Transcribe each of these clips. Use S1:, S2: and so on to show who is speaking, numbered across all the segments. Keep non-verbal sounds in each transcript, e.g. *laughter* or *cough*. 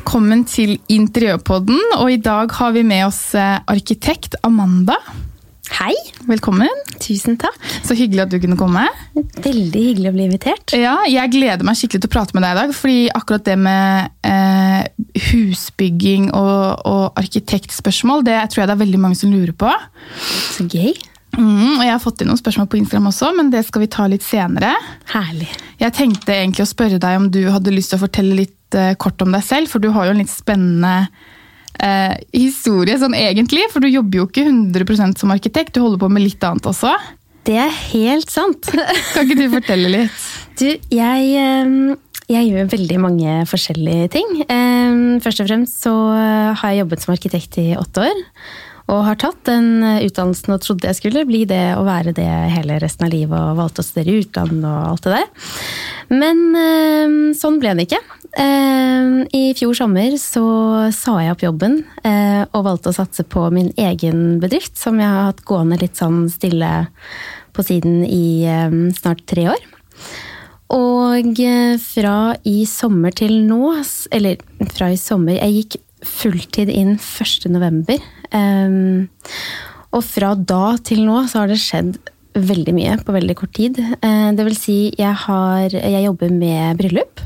S1: Velkommen til Interiørpodden, og i dag har vi med oss eh, arkitekt Amanda.
S2: Hei.
S1: Velkommen.
S2: Tusen takk.
S1: Så hyggelig at du kunne komme.
S2: Veldig hyggelig å bli invitert.
S1: Ja, Jeg gleder meg skikkelig til å prate med deg i dag, fordi akkurat det med eh, husbygging og, og arkitektspørsmål, det tror jeg det er veldig mange som lurer på.
S2: Så gøy.
S1: Mm, og Jeg har fått inn noen spørsmål på Instagram også, men det skal vi ta litt senere.
S2: Herlig.
S1: Jeg tenkte egentlig å spørre deg om du hadde lyst til å fortelle litt eh, kort om deg selv, for du har jo en litt spennende eh, historie sånn egentlig. For du jobber jo ikke 100% som arkitekt, du holder på med litt annet også.
S2: Det er helt sant. *laughs*
S1: Kan ikke du fortelle litt?
S2: Du, jeg, eh, jeg gjør veldig mange forskjellige ting. Eh, Først og fremst så har jeg jobbet som arkitekt i åtte år. Og har tatt den utdannelsen og trodde jeg skulle bli det og være det hele resten av livet. Og valgte å studere i utlandet og alt det der. Men eh, sånn ble det ikke. Eh, I fjor sommer så sa jeg opp jobben eh, og valgte å satse på min egen bedrift, som jeg har hatt gående litt sånn stille på siden i snart tre år. Og fra i sommer til nå, eller fra i sommer Jeg gikk fulltid inn 1. november. Um, og fra da til nå så har det skjedd veldig mye på veldig kort tid. Uh, det vil si, jeg, har, jeg jobber med bryllup.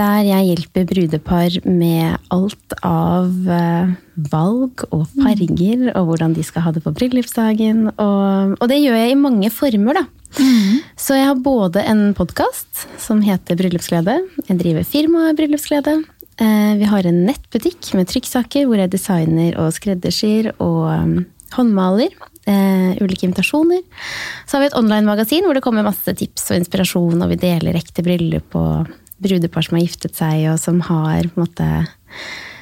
S2: Der jeg hjelper brudepar med alt av uh, valg og farger, mm. og hvordan de skal ha det på bryllupsdagen. Og, og, det gjør jeg i mange former, da. Mm. Så jeg har både en podkast som heter Bryllupsglede. Jeg driver firmaet Bryllupsglede. Eh, vi har en nettbutikk med trykksaker hvor jeg designer og skreddersyr og um, håndmaler. Uh, ulike invitasjoner. Så har vi et online-magasin hvor det kommer masse tips og inspirasjon, og vi deler ekte bryllup og brudepar som har giftet seg, og som har på en måte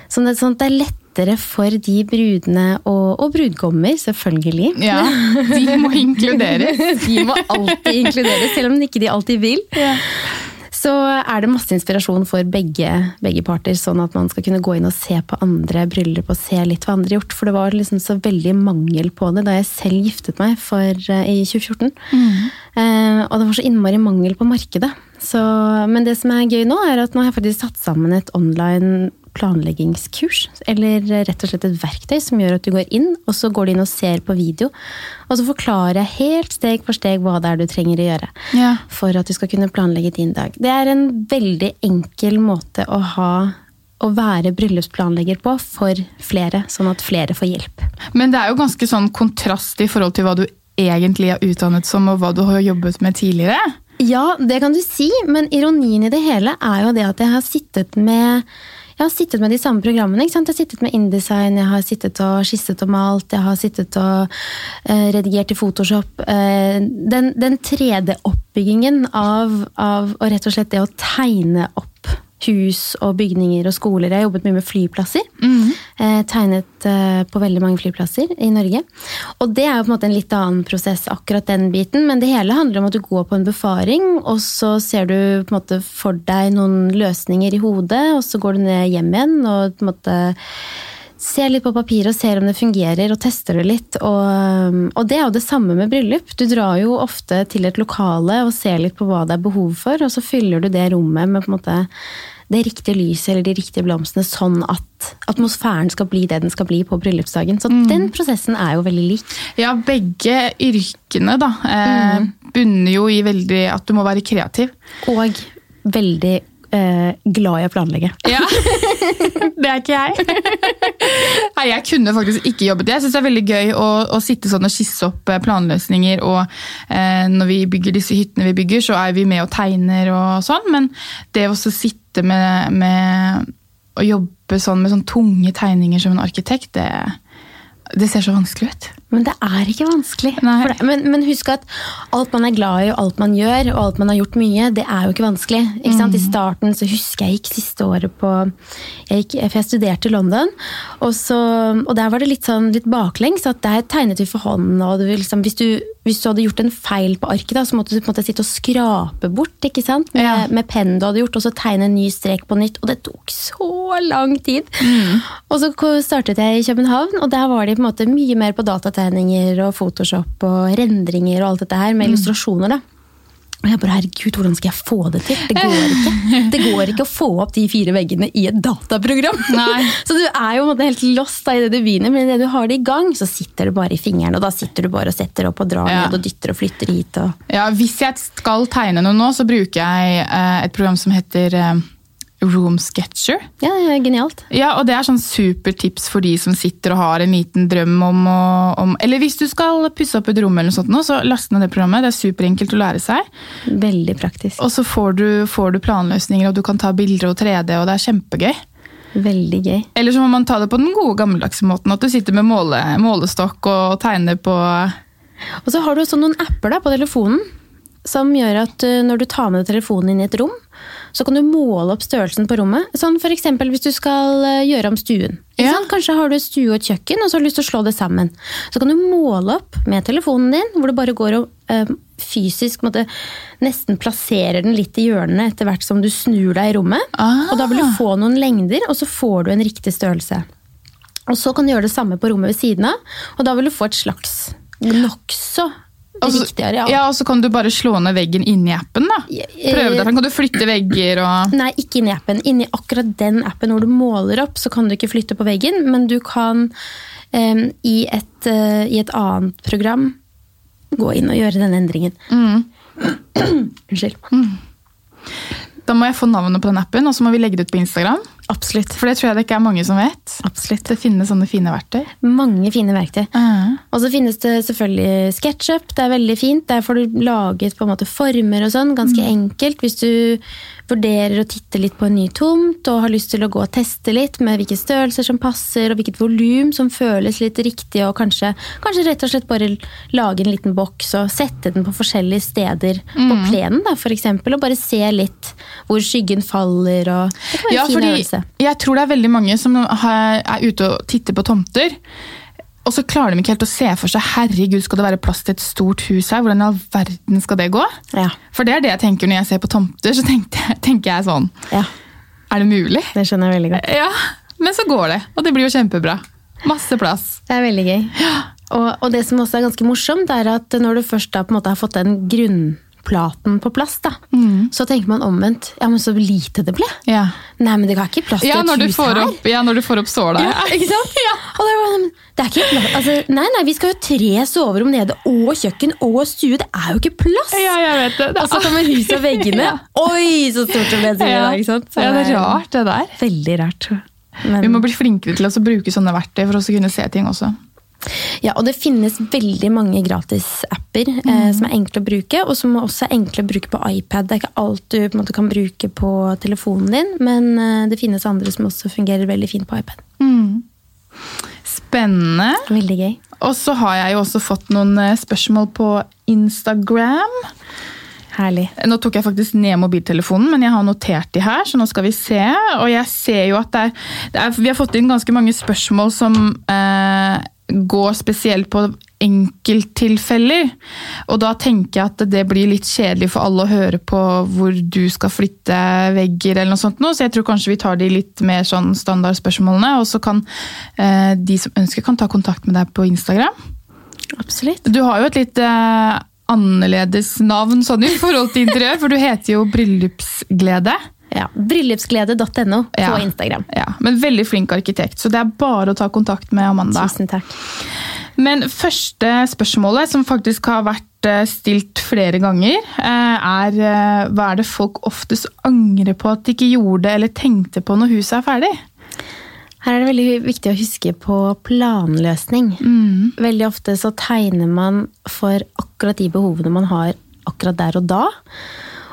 S2: Sånn at det er lettere for de brudene og, og brudgommer, selvfølgelig.
S1: Ja, De må inkluderes. *laughs*
S2: de må alltid inkluderes, selv om ikke de alltid vil. Ja så er det masse inspirasjon for begge, begge, parter, sånn at man skal kunne gå inn og se på andre bryllup og se litt hva andre har gjort. For det var liksom så veldig mangel på det da jeg selv giftet meg for, uh, i 2014. Mm. Uh, og det var så innmari mangel på markedet. Så, men det som er gøy nå, er at nå har jeg faktisk satt sammen et online planleggingskurs. Eller rett og slett et verktøy som gjør at du går inn, og så går du inn og ser på video. Og så forklarer jeg helt steg for steg hva det er du trenger å gjøre ja. for at du skal kunne planlegge din dag. Det er en veldig enkel måte å ha å være bryllupsplanlegger på for flere, sånn at flere får hjelp.
S1: Men det er jo ganske sånn kontrast i forhold til hva du egentlig er utdannet som, og hva du har jobbet med tidligere?
S2: Ja, det kan du si, men ironien i det hele er jo det at jeg har sittet med har sittet med de samme programmene. Jeg har sittet med InDesign, jeg har sittet og skisset og malt, jeg har sittet og uh, redigert i Photoshop. Uh, den, den 3D-oppbyggingen av, av og rett og slett det å tegne opp hus og bygninger og skoler. Jeg har jobbet mye med flyplasser. Mm. Eh, tegnet eh, på veldig mange flyplasser i Norge. Og det er jo på en måte en litt annen prosess, akkurat den biten. Men det hele handler om at du går på en befaring, og så ser du på en måte for deg noen løsninger i hodet, og så går du ned hjem igjen og på en måte ser litt på papiret og ser om det fungerer, og tester det litt. Og, og, det er jo det samme med bryllup. Du drar jo ofte til et lokale og ser litt på hva det er behov for, og så fyller du det rommet med på en måte det riktige lyset eller de riktige blomstene, sånn at atmosfæren skal bli det den skal bli på bryllupsdagen. Så mm. den prosessen er jo veldig lik.
S1: Ja, begge yrkene da, eh, mm. bunner jo i veldig at du må være kreativ.
S2: Og veldig eh, glad i å planlegge. *laughs*
S1: Ja, Det er ikke jeg. Nei, Jeg kunne faktisk ikke jobbet. Jeg syns det er veldig gøy å, å, sitte sånn og skisse opp eh, planløsninger. Og eh, når vi bygger disse hyttene vi bygger, så er vi med og tegner og sånn. Men det å sitte med, med å jobbe sånn med sånn tunge tegninger som en arkitekt, det, det ser så vanskelig ut.
S2: Men det er ikke vanskelig. Men, men, husk at alt man er glad i, og alt man gjør, og alt man har gjort mye, det er jo ikke vanskelig. Ikke mm. I starten så husker jeg gikk siste året på jeg gikk, For jeg studerte i London, og, så, og der var det litt sånn litt baklengs. at Der tegnet vi for hånden, og liksom, hvis, du, hvis, du, hadde gjort en feil på arket, da, så måtte du på en måte sitte og skrape bort ikke sant? med, ja. med pennen du hadde gjort, og så tegne en ny strek på nytt. Og det tok så lang tid! Mm. Og så startet jeg i København, og der var de på en måte mye mer på datategninger og Photoshop og rendringer og alt dette her med mm. illustrasjoner. da. Og jeg bare, herregud, hvordan skal jeg få det til? Det går ikke. Det går ikke å få opp de fire veggene i et dataprogram.
S1: Nei. *laughs*
S2: Så du er jo helt lost da, i det du begynner, men idet du har det i gang, så sitter det bare i fingeren. Og da sitter du bare og setter opp og drar
S1: Ja.
S2: ned og dytter og flytter hit. Og...
S1: Ja, Hvis jeg skal tegne noe nå, så bruker jeg eh, et program som heter eh, Room Sketcher.
S2: Ja, det er genialt.
S1: Ja, og det er sånn supertips for de som sitter og har en liten drøm om å om, Eller hvis du skal pusse opp et rom, eller noe sånt, nå, så last ned det programmet. Det er superenkelt å lære seg.
S2: Veldig praktisk.
S1: Og så får du, får du planløsninger, og du kan ta bilder og 3D, og det er kjempegøy.
S2: Veldig gøy.
S1: Eller så må man ta det på den gode gammeldagse måten, at du sitter med måle, målestokk og tegner på
S2: Og så har du også noen apper da, på telefonen som gjør at uh, når du tar med telefonen inn i et rom, så kan du måle opp størrelsen på rommet. Sånn eksempel hvis du skal uh, gjøre om stuen.
S1: Ja.
S2: Kanskje har du et stue og et kjøkken, og så har du lyst til å slå det sammen. Så kan du måle opp med telefonen din, hvor du bare går og uh, fysisk måtte, nesten plasserer den litt i hjørnene etter hvert som du snur deg i rommet.
S1: Ah.
S2: Og da vil du få noen lengder, og så får du en riktig størrelse. Og så kan du gjøre det samme på rommet ved siden av, og da vil du få et slags nokså
S1: Altså,
S2: viktigere, ja.
S1: Ja, og så kan du bare slå ned veggen inni appen, da. Prøve deg, kan du flytte vegger og *clears throat*
S2: Nei, ikke inni appen. Inni akkurat den appen hvor du måler opp, så kan du ikke flytte på veggen, men du kan um, i, et, uh, i et annet program gå inn og gjøre denne endringen. *clears throat* Unnskyld.
S1: Da må jeg få navnet på den appen, og så må vi legge det ut på Instagram.
S2: Absolutt.
S1: For det tror jeg det ikke er mange som vet.
S2: Absolutt.
S1: Det finnes sånne fine verktøy.
S2: Mange fine verktøy.
S1: Ah.
S2: Og så finnes det selvfølgelig SketchUp. Det er veldig fint. Der får du laget på en måte former og sånn. Ganske enkelt. Hvis du vurderer å titte litt på en ny tomt og har lyst til å gå og teste litt med hvilke størrelser som passer og hvilket volum som føles litt riktig, og kanskje, kanskje rett og slett bare lage en liten boks og sette den på forskjellige steder på plenen, da, for eksempel, og bare se litt hvor skyggen faller. og Det kan være
S1: Ja,
S2: en fin øvelse.
S1: jeg tror det er veldig mange som er ute og titter på tomter, og så klarer de ikke helt å se for seg herregud, skal det være plass til et stort hus her? Hvordan i all verden skal det gå?
S2: Ja,
S1: For det er det jeg tenker når jeg ser på tomter. så tenker, jeg- tenker jeg sånn
S2: ja,
S1: Er det mulig?
S2: det skjønner jeg veldig godt.
S1: Ja, men så går det. Og det blir jo kjempebra. Masse plass.
S2: Det er veldig gøy. Og, og det som også er ganske morsomt, er at når du først da på en måte har fått den grunnplaten på plass, da, så tenker man omvendt. Ja, men så lite det ble.
S1: Ja,
S2: Nei, men det ga ikke plass til
S1: ja,
S2: et hus
S1: får
S2: her.
S1: opp, ja når du får opp såla.
S2: Ja, ikke sant? *laughs* Og det, var, sånn, det er ikke plass. Altså, nei, nei, vi skal jo tre soverom nede og kjøkken og stue. Det er jo ikke plass!
S1: Ja, jeg vet det. det
S2: Og så kommer huset og veggene. *laughs* Oi, så stort det ble
S1: ja.
S2: ikke sant? Så
S1: ja, det er rart, det der.
S2: Veldig rart. Men,
S1: Vi må bli flinkere til å bruke sånne verktøy for å kunne se ting også.
S2: Ja, og det finnes veldig mange gratisapper eh, som er enkle å bruke, og som også er enkle å bruke på iPad. Det er ikke alt du på en måte, kan bruke på telefonen din, men eh, det finnes andre som også fungerer veldig fint på iPad.
S1: Spennende.
S2: Veldig gøy.
S1: Og så har jeg jo også fått noen eh, spørsmål på Instagram.
S2: Herlig.
S1: Nå tok jeg faktisk ned mobiltelefonen, men jeg har notert de her, så nå skal vi se. Og jeg ser jo at det er, det er Vi har fått inn ganske mange spørsmål som eh, går spesielt på enkelttilfeller. Og da tenker jeg at det blir litt kjedelig for alle å høre på hvor du skal flytte vegger, eller noe sånt noe, så jeg tror kanskje vi tar de litt mer sånn standardspørsmålene, og så kan eh, de som ønsker, kan ta kontakt med deg på Instagram.
S2: Absolutt.
S1: Du har jo et litt eh, annerledes navn sånn i forhold til interiør, for du heter jo Bryllupsglede.
S2: Ja, Bryllupsglede.no på
S1: Ja.
S2: Instagram.
S1: Ja, men veldig flink arkitekt, så det er bare å ta kontakt med Amanda.
S2: Tusen takk.
S1: Men første spørsmålet, som faktisk har vært eh, stilt flere ganger, eh, er eh, hva er det folk oftest angrer på at de ikke gjorde eller tenkte på når huset er ferdig?
S2: Her er det veldig viktig å huske på planløsning. Veldig ofte så tegner man for akkurat de behovene man har akkurat der og da.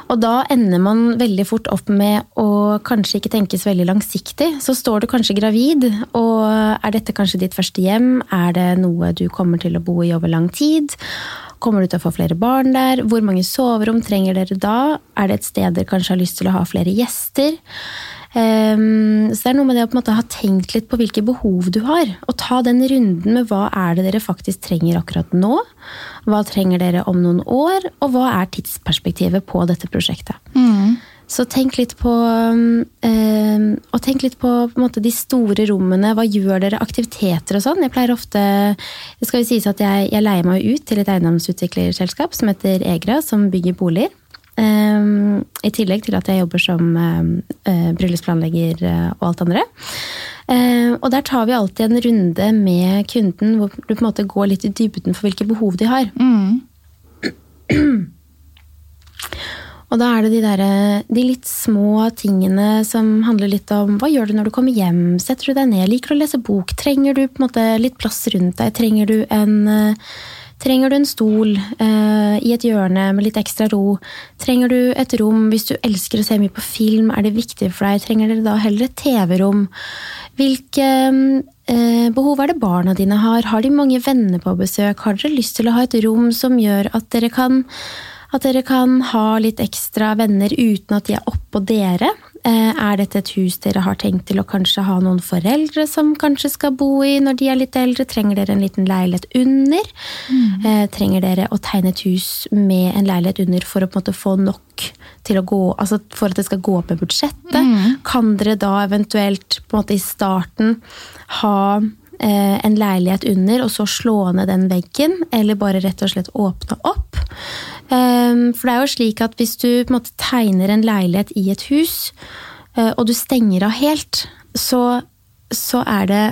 S2: Og da ender man veldig fort opp med å kanskje ikke tenke så veldig langsiktig. Så står du kanskje gravid, og er dette kanskje ditt første hjem? Er det noe du kommer til å bo i over lang tid? Kommer du til å få flere barn der? Hvor mange soverom trenger dere da? Er det et sted dere kanskje har lyst til å ha flere gjester? Ehm, så det er noe med det å på en måte ha tenkt litt på hvilke behov du har. Og ta den runden med hva er det dere faktisk trenger akkurat nå. Hva trenger dere om noen år, og hva er tidsperspektivet på dette prosjektet. Så tenk litt på ehm, Og tenk litt på, på måte, de store rommene. Hva gjør dere? Aktiviteter og sånn. Jeg pleier ofte Det skal jo sies at jeg, jeg leier meg ut til et eiendomsutviklerselskap som heter Egra, som bygger boliger. Um, I tillegg til at jeg jobber som um, uh, bryllupsplanlegger uh, og alt andre. Uh, og der tar vi alltid en runde med kunden hvor du på en måte går litt i dybden for hvilke behov de har.
S1: Mm.
S2: Og da er det de, der, de litt små tingene som handler litt om hva gjør du når du kommer hjem? Setter du deg ned? Liker du å lese bok? Trenger du på en måte litt plass rundt deg? Trenger du en, trenger du en stol eh, i et hjørne med litt ekstra ro? Trenger du et rom hvis du elsker å se mye på film? Er det viktig for deg? Trenger dere da heller et TV-rom? Hvilke eh, behov er det barna dine har? Har de mange venner på besøk? Har dere lyst til å ha et rom som gjør at dere kan at dere kan ha litt ekstra venner uten at de er oppå dere. Eh, er dette et hus dere har tenkt til å kanskje ha noen foreldre som kanskje skal bo i når de er litt eldre? Trenger dere en liten leilighet under? Mm. Trenger dere å tegne et hus med en leilighet under for å på en måte få nok til å gå, altså for at det skal gå opp med budsjettet? Mm. Kan dere da eventuelt på en måte i starten ha en leilighet under, og så slå ned den veggen, eller bare rett og slett åpne opp. Ehm, for det er jo slik at hvis du på en måte tegner en leilighet i et hus, eh, og du stenger av helt, så, så er det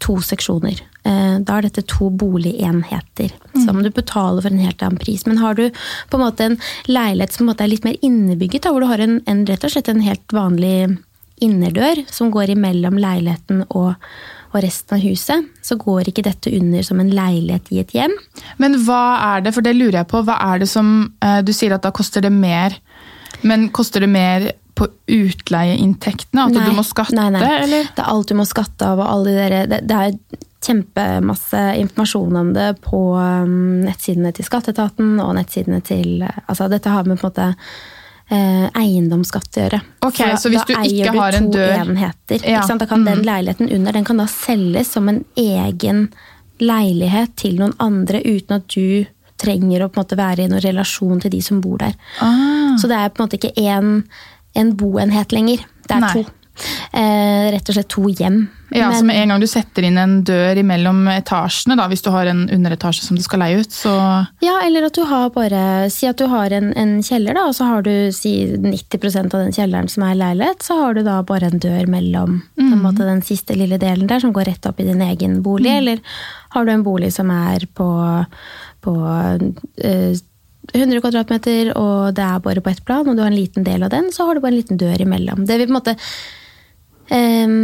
S2: to seksjoner. Eh, da er dette to boligenheter mm. som du betaler for en helt annen pris. Men har du på en måte en leilighet som en er litt mer innebygget, da, hvor du har en, en, rett og slett en helt vanlig innerdør som går imellom leiligheten og, og resten av huset, så går ikke dette under som en leilighet i et hjem.
S1: Men hva er det, for det lurer jeg på, hva er det som eh, Du sier at da koster det mer, men koster det mer på utleieinntektene? At
S2: nei,
S1: du må skatte?
S2: Nei, nei.
S1: Eller?
S2: Det er alt du må skatte av. og alle de der, det, det er kjempemasse informasjon om det på um, nettsidene til skatteetaten og nettsidene til altså Dette har med på en måte eh, eiendomsskatt å gjøre.
S1: Okay, så hvis du ikke har en dør...
S2: enheter.
S1: Ja.
S2: Da kan den
S1: Mm.
S2: leiligheten under den kan da selges som en egen leilighet til noen andre uten at du trenger å på en måte være i noen relasjon til de som bor der.
S1: Ah.
S2: Så det er på en måte ikke en, en boenhet lenger. Det er
S1: Nei.
S2: to. Eh, rett og slett to hjem.
S1: Ja, så med en gang du setter inn en dør imellom etasjene, da, hvis du har en underetasje som du skal leie ut, så
S2: Ja, eller at du har bare Si at du har en, en kjeller, da, og så har du si 90% av den kjelleren som er leilighet, så har du da bare en dør mellom på en måte, den siste lille delen der, som går rett opp i din egen bolig. Eller har du en bolig som er på, på eh, 100 kvadratmeter, og det er bare på ett plan, og du har en liten del av den, så har du bare en liten dør imellom. Det vil på en måte ehm,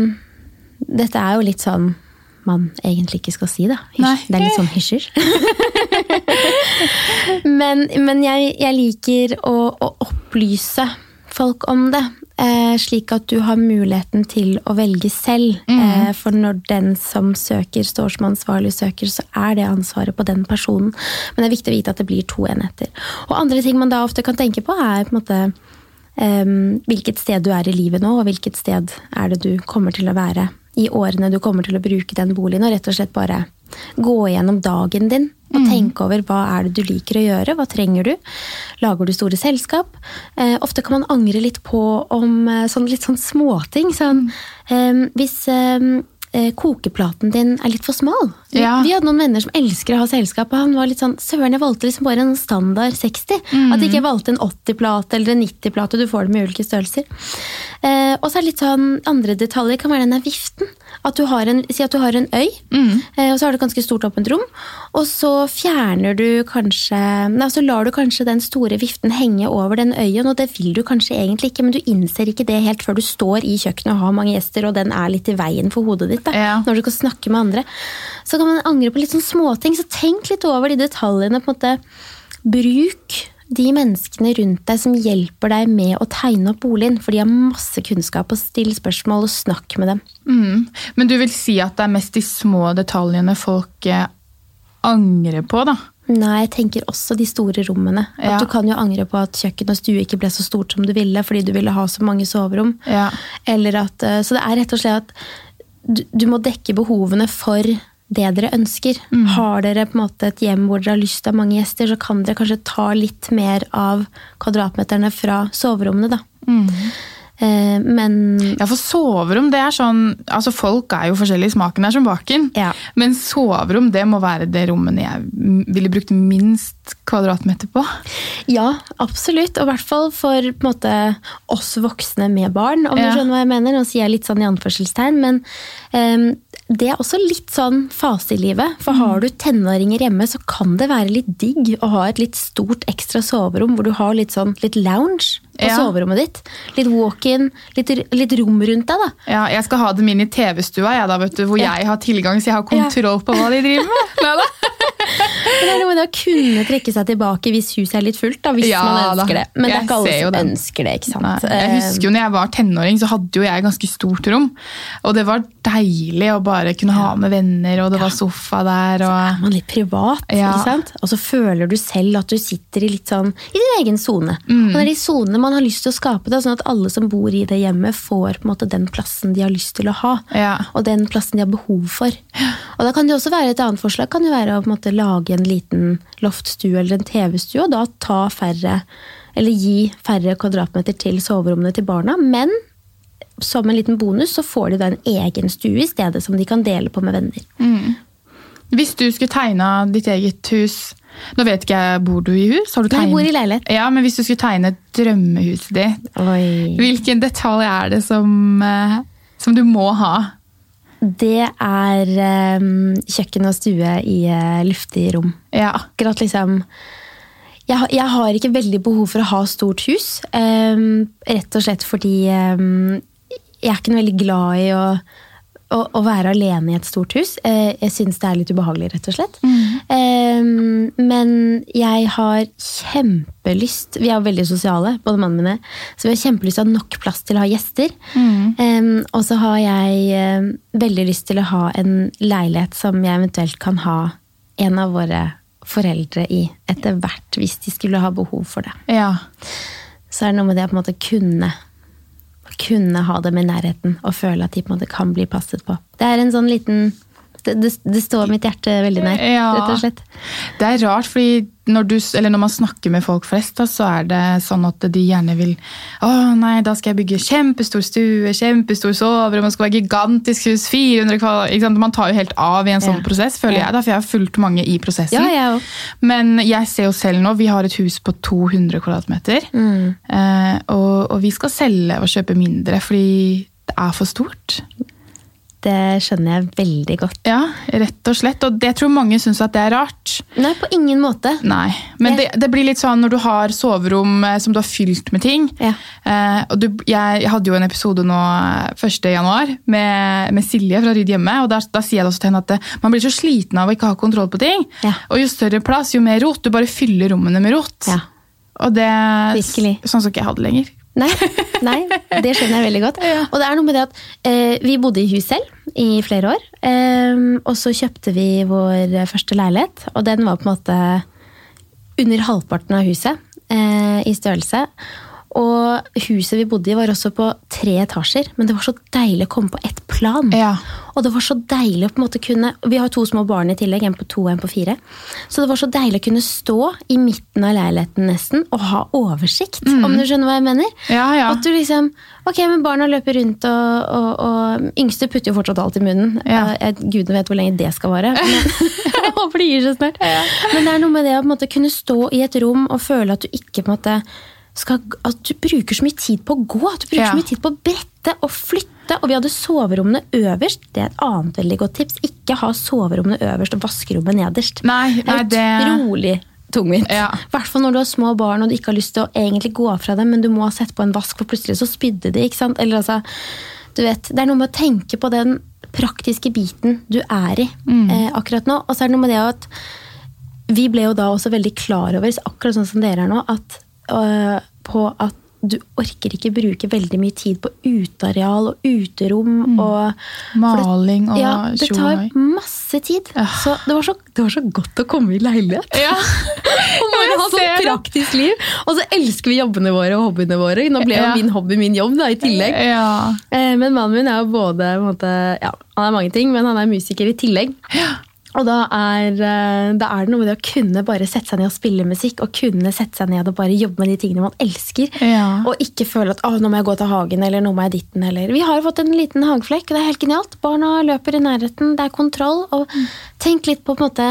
S2: Dette er jo litt sånn man egentlig ikke skal si, da. Hysj. Det er litt sånn hysjer. *laughs* men men jeg, jeg liker å, å opplyse folk om det. Eh, slik at du har muligheten til å velge selv. Eh, for når den som søker, står som ansvarlig søker, så er det ansvaret på den personen. Men det er viktig å vite at det blir to enheter. Og andre ting man da ofte kan tenke på, er på en måte eh, hvilket sted du er i livet nå, og hvilket sted er det du kommer til å være i årene du kommer til å bruke den boligen, og rett og slett bare gå gjennom dagen din og tenke over hva er det du liker å gjøre, hva trenger du? Lager du store selskap? Eh, ofte kan man angre litt på om eh, sånn, litt sånn småting. Sånn, eh, hvis eh, kokeplaten din er litt for smal. Vi,
S1: Ja.
S2: vi hadde noen venner som elsker å ha selskap, og han var litt sånn Søren, jeg valgte liksom bare en standard 60. At jeg ikke valgte en 80-plate eller en 90-plate. Du får det med ulike størrelser. Eh, og så er det litt sånn andre detaljer. Kan være denne viften. At du har en, si at du har en øy, mm. og så har du et ganske stort åpent rom. Og så fjerner du kanskje Nei, så lar du kanskje den store viften henge over den øyen, og det vil du kanskje egentlig ikke, men du innser ikke det helt før du står i kjøkkenet og har mange gjester, og den er litt i veien for hodet ditt da,
S1: Ja.
S2: når du skal snakke med andre. Så kan man angre på litt sånn småting, så tenk litt over de detaljene. på en måte. Bruk de menneskene rundt deg som hjelper deg med å tegne opp boligen, for de har masse kunnskap, og still spørsmål og snakk med dem.
S1: mm. Men du vil si at det er mest de små detaljene folk eh, angrer på, da?
S2: Nei, jeg tenker også de store rommene.
S1: Ja.
S2: Du kan jo angre på at kjøkken og stue ikke ble så stort som du ville, fordi du ville ha så mange soverom.
S1: Ja.
S2: Eller at, eh, så det er rett og slett at du, du må dekke behovene for det dere ønsker. Har dere på en måte et hjem hvor dere har lyst til å ha mange gjester, så kan dere kanskje ta litt mer av kvadratmeterne fra soverommene, da. Eh, men
S1: Ja, for soverom, det er sånn Altså, folk er jo forskjellige, smaken er som baken.
S2: Ja.
S1: Men soverom, det må være det rommene jeg ville brukt minst kvadratmeter på.
S2: Ja, absolutt. Og i hvert fall for måte, oss voksne med barn, om
S1: Ja.
S2: du skjønner hva jeg mener. Nå sier jeg litt sånn i anførselstegn, men em, det er også litt sånn fase i livet. For har du tenåringer hjemme, så kan det være litt digg å ha et litt stort ekstra soverom hvor du har litt sånn litt lounge på
S1: Ja.
S2: soverommet ditt. Litt walk-in, litt, litt rom rundt deg, da.
S1: Ja, jeg skal ha dem inn i TV-stua, jeg da, vet du, hvor
S2: Ja.
S1: jeg har tilgang, så jeg har kontroll på hva de driver med. *laughs* Neida.
S2: Men det er noe med det å kunne trekke seg tilbake hvis huset er litt fullt, da, hvis
S1: Ja,
S2: man ønsker
S1: da.
S2: det. Men det er ikke alle som
S1: den.
S2: ønsker det, ikke sant.
S1: Nei, jeg husker jo når jeg var tenåring, så hadde jo jeg ganske stort rom. Og det var deilig å bare kunne ha med venner, og det var sofa der.
S2: Så
S1: er
S2: man litt privat, ikke sant? Og så føler du selv at du sitter i litt sånn, i din egen sone.
S1: Mm.
S2: Og det er de sonene man har lyst til å skape, da, sånn at alle som bor i det hjemmet får på en måte den plassen de har lyst til å ha. Og den plassen de har behov for. Og da kan det også være et annet forslag kan jo være å på en måte lage en liten loftstue eller en TV-stue, og da ta færre, eller gi færre kvadratmeter til soverommene til barna. Men som en liten bonus så får de da en egen stue i stedet som de kan dele på med venner.
S1: Hvis du skulle tegna ditt eget hus Nå vet ikke jeg, Bor du i hus? Har du
S2: jeg bor i leilighet.
S1: Ja, men Hvis du skulle tegne drømmehuset ditt,
S2: Oi.
S1: hvilken detalj er det som, eh, som du må ha?
S2: Det er um, kjøkken og stue i uh, luftig rom.
S1: Ja.
S2: Akkurat liksom jeg, jeg har ikke veldig behov for å ha stort hus. Um, rett og slett fordi um, jeg er ikke noe veldig glad i å, å, å være alene i et stort hus. Uh, jeg syns det er litt ubehagelig, rett og slett. Um, men jeg har kjempelyst Vi er jo veldig sosiale, både mannen og mine. Så vi har kjempelyst til å ha nok plass til å ha gjester. Um, og så har jeg um, veldig lyst til å ha en leilighet som jeg eventuelt kan ha en av våre foreldre i etter hvert, hvis de skulle ha behov for det.
S1: ja.
S2: Så er det noe med det å på en måte kunne, kunne ha dem i nærheten og føle at de på en måte kan bli passet på. Det er en sånn liten Det, det, står mitt hjerte veldig nær,
S1: Ja.
S2: rett og slett.
S1: Det er rart, fordi når, du, eller når man snakker med folk flest, da, så er det sånn at de gjerne vil Å nei, da skal jeg bygge kjempestor stue, kjempestor soverom, man skal være gigantisk hus, 400 kvadrat? Man tar jo helt av i en sånn
S2: Ja.
S1: prosess, føler jeg, da, for jeg har fulgt mange i prosessen.
S2: Ja, jeg.
S1: Men jeg ser jo selv nå, vi har et hus på 200 kvadratmeter.
S2: Mm.
S1: Eh, og, og vi skal selge og kjøpe mindre, fordi det er for stort.
S2: Det skjønner jeg veldig godt.
S1: Ja, rett og slett. Og det, tror mange syns at det er rart.
S2: Nei, på ingen måte.
S1: Nei, men det, det blir litt sånn når du har soverom eh, som du har fylt med ting.
S2: Ja.
S1: Eh, og du, jeg, jeg hadde jo en episode nå eh, 1. januar med, med Silje fra Rydd hjemme. og der, Da sier jeg det også til henne at det, man blir så sliten av å ikke ha kontroll på ting.
S2: Ja.
S1: Og jo større plass, jo mer rot. Du bare fyller rommene med rot.
S2: Ja.
S1: Og det
S2: Virkelig.
S1: Sånn som ikke jeg hadde lenger.
S2: Nei, nei, det skjønner jeg veldig godt. *laughs* Og det er noe med det at eh, vi bodde i hus selv i flere år. Eh, og så kjøpte vi vår første leilighet, og den var på en måte under halvparten av huset eh, i størrelse. Og huset vi bodde i var også på tre etasjer, men det var så deilig å komme på ett plan.
S1: Ja.
S2: Og det var så deilig å på en måte kunne Vi har to små barn i tillegg, en på to og en på fire. Så det var så deilig å kunne stå i midten av leiligheten nesten og ha oversikt, om du skjønner hva jeg mener?
S1: Ja, ja.
S2: At du liksom Ok, men barna løper rundt, og, og, og yngste putter jo fortsatt alt i munnen.
S1: Ja.
S2: Eh, jeg- Gudene vet hvor lenge det skal vare. *laughs* Men, *laughs* jeg håper det gir seg snart. Men det er noe med det å på en måte kunne stå i et rom og føle at du ikke på en måte skal, at du bruker så mye tid på å gå. At du bruker
S1: Ja.
S2: så mye tid på å brette og flytte. Og vi hadde soverommene øverst. Det er et annet veldig godt tips. Ikke ha soverommene øverst og vaskerommet nederst.
S1: Nei,
S2: det er utrolig tungvint.
S1: Ja.
S2: Hvert fall når du har små barn og du ikke har lyst til å egentlig gå fra dem, men du må ha sett på en vask, for plutselig så spydde de. ikke sant? Eller altså, du vet, Det er noe med å tenke på den praktiske biten du er i eh, akkurat nå. Og så er det noe med det at vi ble jo da også veldig klar over, akkurat sånn som dere er nå, at, øh, på at du orker ikke bruke veldig mye tid på uteareal og uterom. og for det-
S1: Maling og
S2: ja, Det
S1: og
S2: tar masse tid. Så det var, så det var så godt å komme i leilighet.
S1: Ja. *laughs*
S2: Og bare ha sånn praktisk liv. Og så elsker vi jobbene våre og hobbyene våre. Nå ble jo
S1: Ja.
S2: min hobby min jobb da, i tillegg.
S1: Ja.
S2: Eh, Men mannen min er jo både måte, ja, Han er mange ting, men han er musiker i tillegg. Og da er, eh, da er det noe med det å kunne bare sette seg ned og spille musikk, og kunne sette seg ned og bare jobbe med de tingene man elsker.
S1: Ja.
S2: Og ikke føle at nå må jeg gå til hagen, eller nå må jeg ditten, eller Vi har fått en liten hageflekk, det er helt genialt. Barna løper i nærheten, det er kontroll. Og tenk litt på på en måte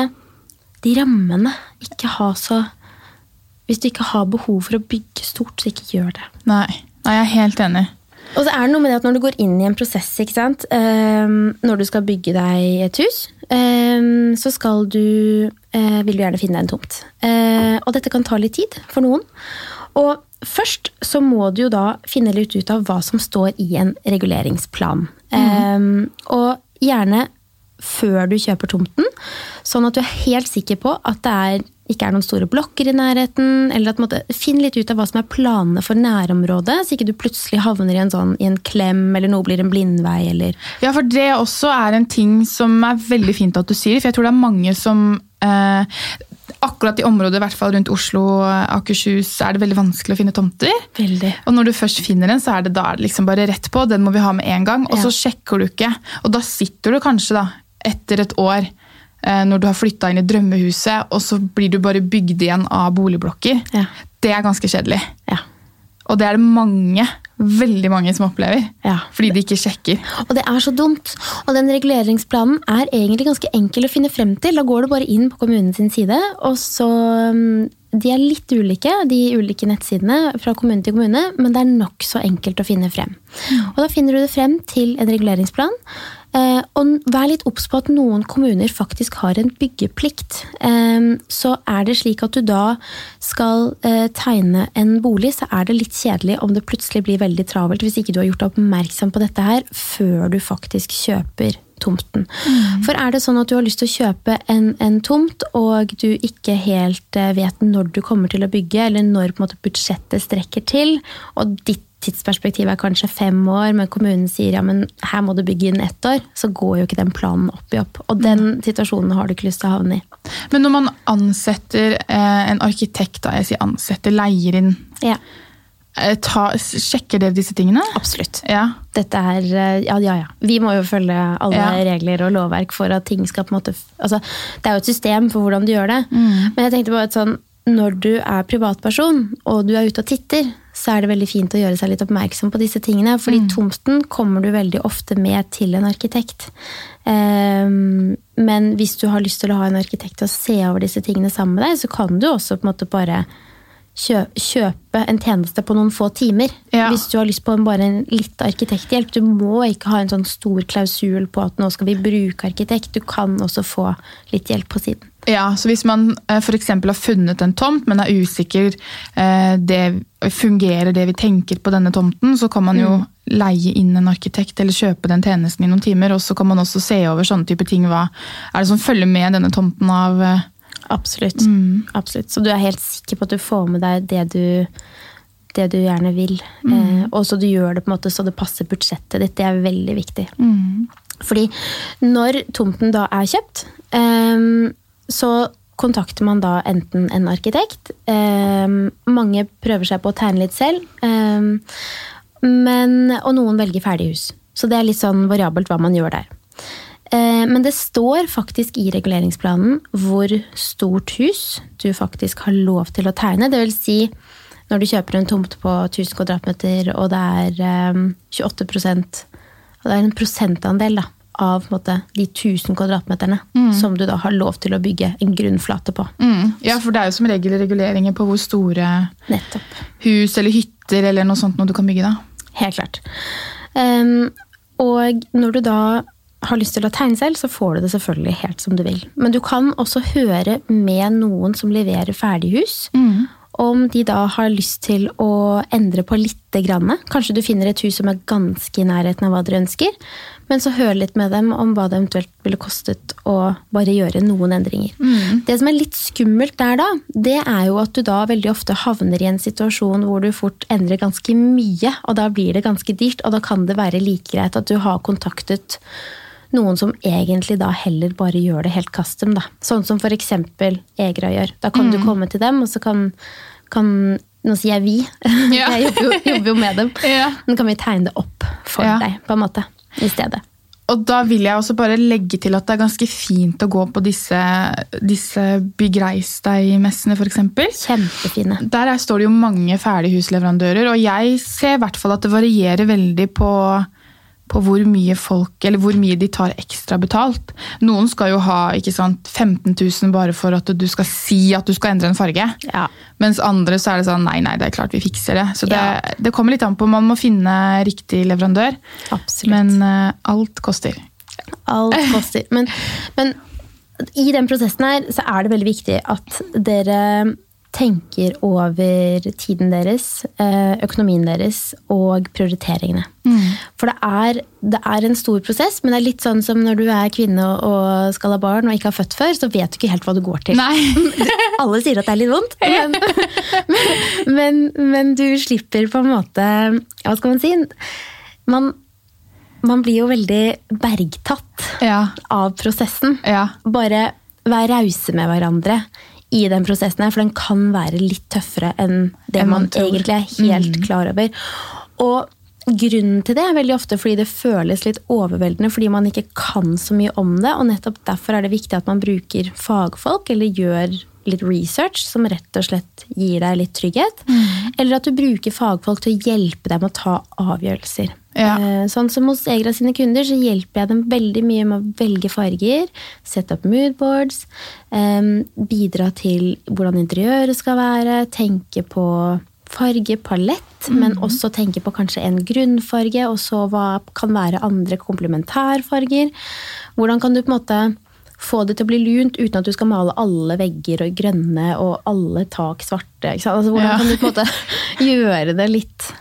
S2: de rammene. Ikke ha så Hvis du ikke har behov for å bygge stort, så ikke gjør det.
S1: Nei, Nei jeg er helt enig.
S2: Og så er det noe med det at når du går inn i en prosess, ikke sant? Um, når du skal bygge deg et hus, um, så skal du uh, vil du gjerne finne deg en tomt. Uh, og dette kan ta litt tid for noen. Og først så må du jo da finne litt ut av hva som står i en reguleringsplan. Ehm, og gjerne før du kjøper tomten, sånn at du er helt sikker på at det er, ikke er noen store blokker i nærheten. eller at måtte, Finn litt ut av hva som er planene for nærområdet, så ikke du plutselig havner i en, sånn, i en klem, eller noe blir en blindvei. eller...
S1: Ja, for det også er en ting som er veldig fint at du sier, for jeg tror det er mange som eh, Akkurat i området, i hvert fall rundt Oslo og Akershus, er det veldig vanskelig å finne tomter.
S2: Veldig.
S1: Og når du først finner en, så er det da liksom bare rett på. Den må vi ha med en gang. Og
S2: Ja.
S1: så sjekker du ikke. Og da sitter du kanskje da, etter et år, når du har flytta inn i drømmehuset, og så blir du bare bygd igjen av boligblokker.
S2: Ja.
S1: Det er ganske kjedelig.
S2: Ja.
S1: Og det er det mange, veldig mange som opplever.
S2: Ja.
S1: Fordi de ikke sjekker.
S2: Og det er så dumt. Og den reguleringsplanen er egentlig ganske enkel å finne frem til. Da går du bare inn på kommunens side, og så mm, De er litt ulike, de ulike nettsidene fra kommune til kommune, men det er nokså enkelt å finne frem. Og da finner du det frem til en reguleringsplan. Eh, og vær litt obs på at noen kommuner faktisk har en byggeplikt. Eh, så er det slik at du da skal eh, tegne en bolig, så er det litt kjedelig om det plutselig blir veldig travelt hvis ikke du har gjort deg oppmerksom på dette her før du faktisk kjøper tomten. For er det sånn at du har lyst til å kjøpe en, en tomt, og du ikke helt eh, vet når du kommer til å bygge, eller når måte, budsjettet strekker til, og ditt tidsperspektiv er kanskje fem år, men kommunen sier ja, men her må du bygge inn ett år, så går jo ikke den planen opp i opp. Og den situasjonen har du ikke lyst til å havne i.
S1: Men når man ansetter eh, en arkitekt, da, jeg sier ansetter, leier inn,
S2: Ja,
S1: ta, sjekker dere disse tingene?
S2: absolutt.
S1: Ja.
S2: Dette er eh, Ja, ja, ja. Vi må jo følge alle
S1: Ja.
S2: regler og lovverk for at ting skal på en måte Altså, det er jo et system for hvordan du gjør det. Men jeg tenkte bare at sånn når du er privatperson og du er ute og titter, så er det veldig fint å gjøre seg litt oppmerksom på disse tingene. fordi tomten kommer du veldig ofte med til en arkitekt. Um, men hvis du har lyst til å ha en arkitekt til å se over disse tingene sammen med deg, så kan du også på en måte bare kjøpe en tjeneste på noen få timer.
S1: Ja.
S2: Hvis du har lyst på en, bare en litt arkitekthjelp. Du må ikke ha en sånn stor klausul på at nå skal vi bruke arkitekt. Du kan også få litt hjelp på siden.
S1: Ja, så Hvis man f.eks. for eksempel har funnet en tomt, men er usikker eh, det, fungerer det vi tenker på denne tomten, så kan man jo leie inn en arkitekt eller kjøpe den tjenesten i noen timer. Og så kan man også se over sånne type ting. Hva er det som følger med denne tomten av
S2: Absolutt. Absolutt. Så du er helt sikker på at du får med deg det du, det du gjerne vil. Eh, og så du gjør det på en måte så det passer budsjettet ditt. Det er veldig viktig. Fordi når tomten da er kjøpt, eh, så kontakter man da enten en arkitekt. Eh, mange prøver seg på å tegne litt selv. Eh, men, og noen velger ferdighus. Så det er litt sånn variabelt hva man gjør der. Eh, Men det står faktisk i reguleringsplanen hvor stort hus du faktisk har lov til å tegne. Det vil si, når du kjøper en tomt på 1000 kvadratmeter, og det er eh, 28 og det er en prosentandel da, av måte, de 1000 kvadratmeterne som du da har lov til å bygge en grunnflate på.
S1: mm, Ja, for det er jo som regel reguleringer på hvor store
S2: Nettopp.
S1: hus eller hytter eller noe sånt noe du kan bygge. da.
S2: Helt klart. Um, og når du da har lyst til å tegne selv, så får du det selvfølgelig helt som du vil. Men du kan også høre med noen som leverer ferdighus, om de da har lyst til å endre på lite grann. Kanskje du finner et hus som er ganske i nærheten av hva dere ønsker, men så hør litt med dem om hva det eventuelt ville kostet å bare gjøre noen endringer. Det som er litt skummelt der da, det er jo at du da veldig ofte havner i en situasjon hvor du fort endrer ganske mye, og da blir det ganske dyrt, og da kan det være like greit at du har kontaktet noen som egentlig da heller bare gjør det helt custom. Da. Sånn som for eksempel Egra gjør. Da kan du komme til dem, og så kan, kan Nå sier jeg vi, *laughs*
S1: Ja.
S2: jeg jobber jo, jobber jo med dem.
S1: Ja.
S2: Men kan vi tegne det opp for
S1: Ja.
S2: deg, på en måte, i stedet.
S1: Og da vil jeg også bare legge til at det er ganske fint å gå på disse, disse Bygg reis deg-messene, f.eks.
S2: Kjempefine.
S1: Der er, står det jo mange ferdighusleverandører, og jeg ser i hvert fall at det varierer veldig på på hvor mye folk, eller hvor mye de tar ekstra betalt. Noen skal jo ha ikke sant, 15 000 bare for at du skal si at du skal endre en farge.
S2: Ja.
S1: Mens andre så er det sånn nei, nei, det er klart vi fikser det. Så det,
S2: Ja.
S1: det kommer litt an på. Man må finne riktig leverandør.
S2: Absolutt.
S1: Men uh, alt koster.
S2: Alt koster. Men, men i den prosessen her så er det veldig viktig at dere tenker over tiden deres, eh, økonomien deres og prioriteringene. For det er, det er en stor prosess, men det er litt sånn som når du er kvinne og skal ha barn og ikke har født før, så vet du ikke helt hva du går til. *laughs* Alle sier at det er litt vondt, men, *laughs* men, men du slipper på en måte Hva skal man si? Man, man blir jo veldig bergtatt
S1: ja.
S2: av prosessen.
S1: Ja.
S2: Bare vær rause med hverandre i den prosessen, her, for den kan være litt tøffere enn det
S1: man
S2: egentlig er helt klar over. Og Grunnen til det er veldig ofte fordi det føles litt overveldende fordi man ikke kan så mye om det. og Nettopp derfor er det viktig at man bruker fagfolk eller gjør litt research som rett og slett gir deg litt trygghet. Eller at du bruker fagfolk til å hjelpe deg med å ta avgjørelser.
S1: Ja.
S2: Eh, Sånn som hos Egra sine kunder så hjelper jeg dem veldig mye med å velge farger, sette opp moodboards, bidra til hvordan interiøret skal være, tenke på fargepalett, men også tenke på kanskje en grunnfarge, og så hva kan være andre komplementærfarger. Hvordan kan du på en måte få det til å bli lunt uten at du skal male alle vegger og grønne og alle tak svarte? Altså, hvordan
S1: Ja.
S2: kan du på en måte *laughs* gjøre det litt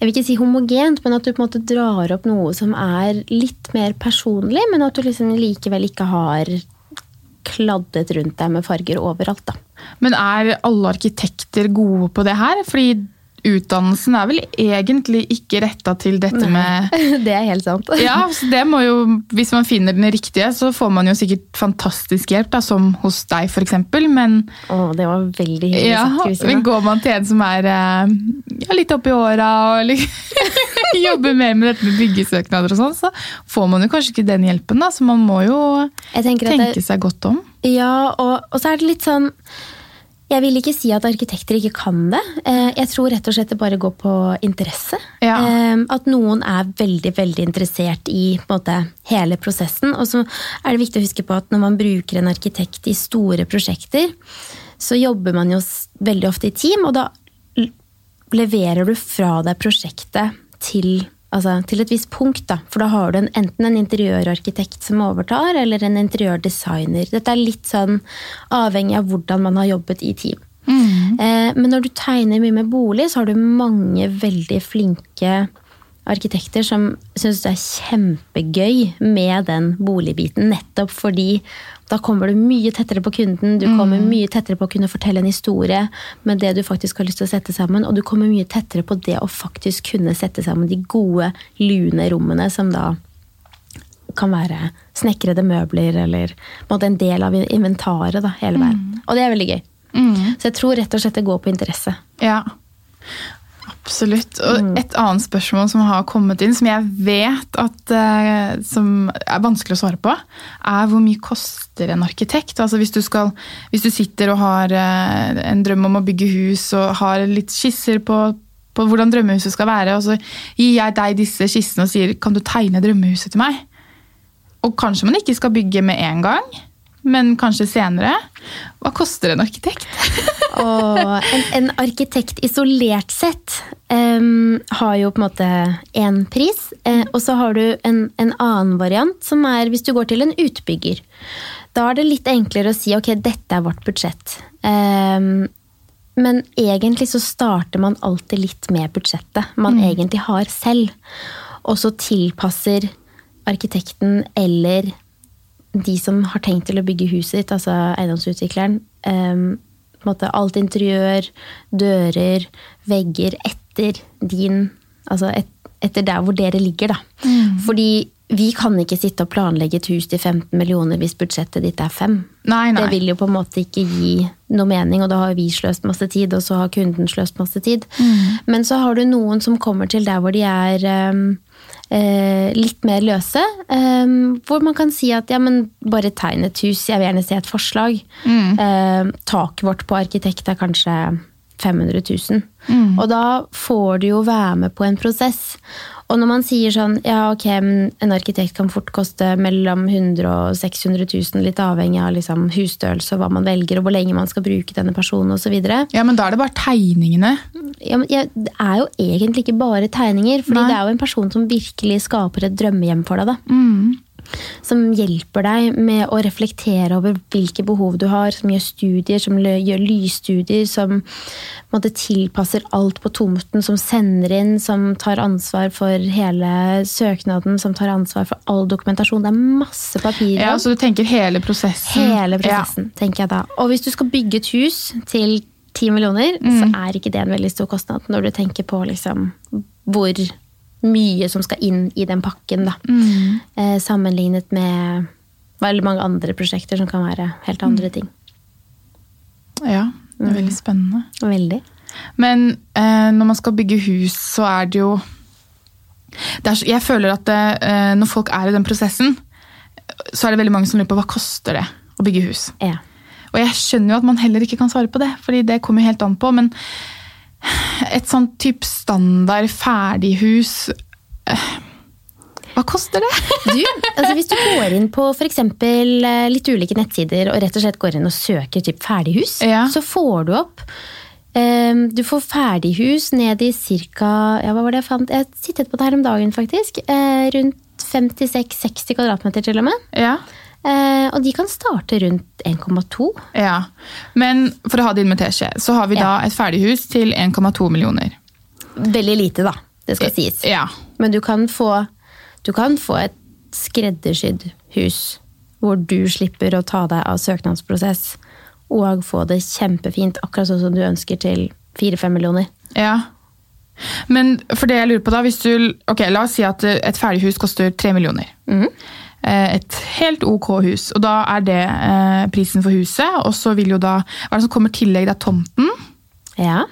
S2: jeg vil ikke si homogent, men at du på en måte drar opp noe som er litt mer personlig, men at du liksom likevel ikke har kladdet rundt deg med farger overalt. da.
S1: Men er alle arkitekter gode på det her? Fordi utdannelsen er vel egentlig ikke retta til dette med *laughs*
S2: Det er helt sant.
S1: Ja, så det må jo, Hvis man finner den riktige, så får man jo sikkert fantastisk hjelp, da, som hos deg f.eks. Men,
S2: Å, det var veldig hyggelig
S1: ja,
S2: sagt,
S1: men går man til en som er eh, ja, litt oppi åra og liksom, *laughs* jobber mer med dette med byggesøknader og sånn, så får man jo kanskje ikke den hjelpen. da, Så man må jo tenke
S2: det,
S1: seg godt om.
S2: Ja, og, og så er det litt sånn Jeg vil ikke si at arkitekter ikke kan det. Eh, Jeg tror rett og slett det bare går på interesse.
S1: Ja.
S2: Eh, At noen er veldig veldig interessert i på en måte, hele prosessen. Og så er det viktig å huske på at når man bruker en arkitekt i store prosjekter, så jobber man jo veldig ofte i team, og da leverer du fra deg prosjektet til, altså, til et visst punkt. Da. For da har du en, enten en interiørarkitekt som overtar, eller en interiørdesigner. Dette er litt sånn avhengig av hvordan man har jobbet i team. Eh, men når du tegner mye med bolig, så har du mange veldig flinke arkitekter som syns det er kjempegøy med den boligbiten. Nettopp fordi da kommer du mye tettere på kunden, du kommer mye tettere på å kunne fortelle en historie med det du faktisk har lyst til å sette sammen, og du kommer mye tettere på det å faktisk kunne sette sammen de gode, lune rommene som da kan være snekrede møbler eller en, en del av inventaret da, hele veien. Og det er veldig gøy. Så jeg tror rett og slett det går på interesse.
S1: Ja, absolutt. Og et annet spørsmål som har kommet inn, som jeg vet at eh, som er vanskelig å svare på, er hvor mye koster en arkitekt? Altså hvis du, skal, hvis du sitter og har eh, en drøm om å bygge hus og har litt skisser på, på hvordan drømmehuset skal være, og så gir jeg deg disse skissene og sier kan du tegne drømmehuset til meg? Og kanskje man ikke skal bygge med en gang, men kanskje senere. Hva koster en arkitekt?
S2: Og en, en arkitekt isolert sett um, har jo på en måte én pris. Uh, og så har du en, en annen variant, som er hvis du går til en utbygger. Da er det litt enklere å si ok, dette er vårt budsjett. Um, men egentlig så starter man alltid litt med budsjettet man egentlig har selv. Og så tilpasser arkitekten eller de som har tenkt til å bygge huset ditt, altså eiendomsutvikleren, en måte alt interiør, dører, vegger etter din Altså et, etter der hvor dere ligger, da. Fordi vi kan ikke sitte og planlegge et hus til 15 millioner hvis budsjettet ditt er fem.
S1: Nei, nei.
S2: Det vil jo på en måte ikke gi noe mening, og da har vi sløst masse tid, og så har kunden sløst masse tid. Men så har du noen som kommer til der hvor de er eh, litt mer løse. em, hvor man kan si at ja, men bare tegn et hus, jeg vil gjerne se et forslag. Eh, taket vårt på arkitekt er kanskje 500 000. Og da får du jo være med på en prosess. Og når man sier sånn, ja ok, en arkitekt kan fort koste mellom 100 og 600 000, litt avhengig av liksom husstørrelse og hva man velger, og hvor lenge man skal bruke denne personen osv.
S1: Ja, men da er det bare tegningene.
S2: Ja, men ja, det er jo egentlig ikke bare tegninger, fordi
S1: Nei.
S2: det er jo en person som virkelig skaper et drømmehjem for deg. da.
S1: Mm.
S2: Som hjelper deg med å reflektere over hvilke behov du har, som gjør studier, som gjør lysstudier, som måte, tilpasser alt på tomten, som sender inn, som tar ansvar for hele søknaden, som tar ansvar for all dokumentasjon. Det er masse papir.
S1: Ja, Så du tenker hele prosessen?
S2: Hele prosessen, tenker jeg da. Og hvis du skal bygge et hus til 10 millioner, så er ikke det en veldig stor kostnad når du tenker på liksom hvor mye som skal inn i den pakken, da. Eh, sammenlignet med veldig mange andre prosjekter som kan være helt andre ting.
S1: Ja. ja, det er veldig spennende.
S2: Veldig.
S1: Men eh, når man skal bygge hus, så er det jo det er, Jeg føler at det, eh, når folk er i den prosessen, så er det veldig mange som lurer på hva koster det å bygge hus.
S2: Ja.
S1: Og jeg skjønner jo at man heller ikke kan svare på det, fordi det kommer jo helt an på. Men et sånn type standard ferdighus eh, Hva koster det? *laughs*
S2: Du, altså hvis du går inn på eksempel eh, litt ulike nettsider og rett og slett går inn og søker typ ferdighus,
S1: Ja.
S2: så får du opp um, Du får ferdighus ned i ca. Ja, hva var det jeg fant? Jeg sittet på det her om dagen, faktisk. Uh, rundt 56-60 kvadratmeter, til og med.
S1: Ja.
S2: Eh, og de kan starte rundt 1,2.
S1: ja. Men for å ha det inn med teskje, så har vi da et ferdighus til 1,2 millioner.
S2: Veldig lite, da. Det skal sies.
S1: Ja.
S2: Men du kan få, du kan få et skreddersydd hus hvor du slipper å ta deg av søknadsprosess og få det kjempefint, akkurat sånn som du ønsker til 4-5 millioner.
S1: Ja. Men for det jeg lurer på da, hvis du, ok, la oss si at et ferdighus koster 3 millioner.
S2: Mhm.
S1: Eh, Et helt ok hus, og da er det eh, prisen for huset, og så vil jo da, hva er det som kommer i tillegg, det er tomten,
S2: Ja.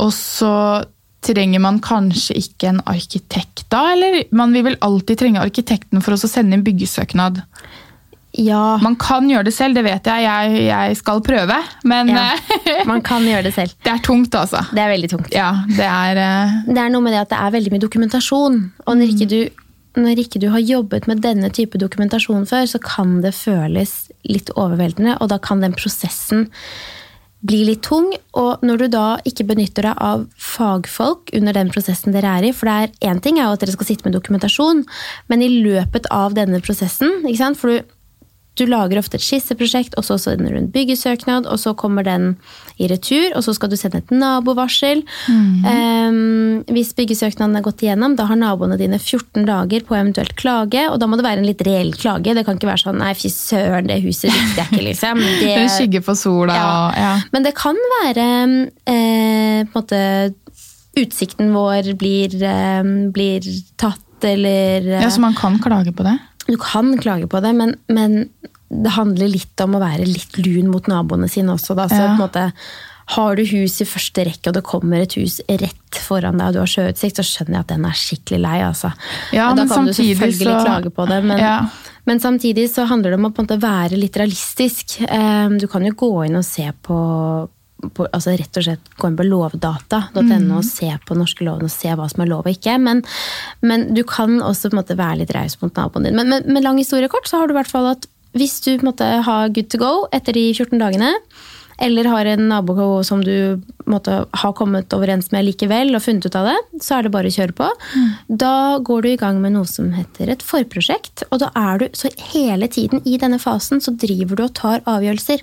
S1: og så trenger man kanskje ikke en arkitekt da, eller man vil vel alltid trenge arkitekten for å sende inn byggesøknad.
S2: ja.
S1: Man kan gjøre det selv, det vet jeg, jeg, jeg skal prøve, men
S2: Ja.
S1: eh,
S2: Man kan gjøre det selv. *laughs*
S1: det er tungt altså.
S2: Det er veldig tungt.
S1: Ja, det er... uh...
S2: Det er noe med det at det er veldig mye dokumentasjon. Og når ikke, du, når ikke du har jobbet med denne type dokumentasjon før, så kan det føles litt overveldende, og da kan den prosessen bli litt tung. Og når du da ikke benytter deg av fagfolk under den prosessen dere er i, for det er én ting er jo at dere skal sitte med dokumentasjon, men i løpet av denne prosessen, ikke sant? for du du lager ofte et skisseprosjekt, og så sender du en byggesøknad, og så kommer den i retur, og så skal du sende et nabovarsel. Ehm, hvis byggesøknaden er gått igjennom, da har naboene dine 14 dager på eventuelt klage, og da må det være en litt reell klage. Det kan ikke være sånn 'nei, fy søren, det huset likte jeg ikke', liksom. *laughs* Det,
S1: Den skygger på sola
S2: ja.
S1: Ja.
S2: Men det kan være eh, på en måte Utsikten vår blir, eh, blir tatt, eller eh,
S1: ja, så man kan klage på det?
S2: du kan klage på det, men, men det handler litt om å være litt lun mot naboene sine også. Da. Så
S1: Ja.
S2: på en måte, har du hus i første rekke, og det kommer et hus rett foran deg, og du har sjøutsikt, så skjønner jeg at den er skikkelig lei. Altså.
S1: Ja,
S2: da kan du selvfølgelig
S1: så-
S2: klage på det, men,
S1: Ja.
S2: men samtidig så handler det om å være litt realistisk. Eh, Du kan jo gå inn og se på, på altså rett og slett gå inn på lovdata.no og se på norske loven og se hva som er lov og ikke. Men, men du kan også måte være litt raus mot naboen din. Men med, med lang historie kort så har du i hvert fall at hvis du måtte, har good to go etter de 14 dagene, eller har en nabo som du måtte, har kommet overens med likevel og funnet ut av det, så er det bare å kjøre på. Da går du i gang med noe som heter et forprosjekt. Og da er du så hele tiden i denne fasen så driver du og tar avgjørelser.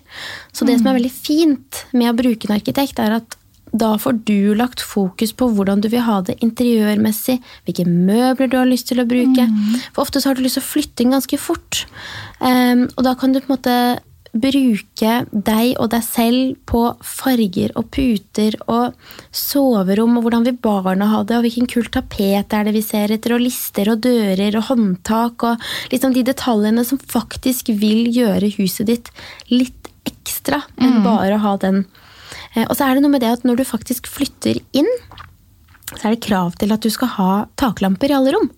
S2: Så det som er veldig fint med å bruke en arkitekt, er at da får du lagt fokus på hvordan du vil ha det interiørmessig, hvilke møbler du har lyst til å bruke. For ofte så har du lyst til å flytte inn ganske fort. Ehm, og da kan du på en måte bruke deg og deg selv på farger og puter og soverom, og hvordan vil barna ha det, og hvilken kult tapet er det vi ser etter, og lister og dører og håndtak, og liksom de detaljene som faktisk vil gjøre huset ditt litt ekstra enn bare å ha den. Eh, Og så er det noe med det at når du faktisk flytter inn, så er det krav til at du skal ha taklamper i alle rom.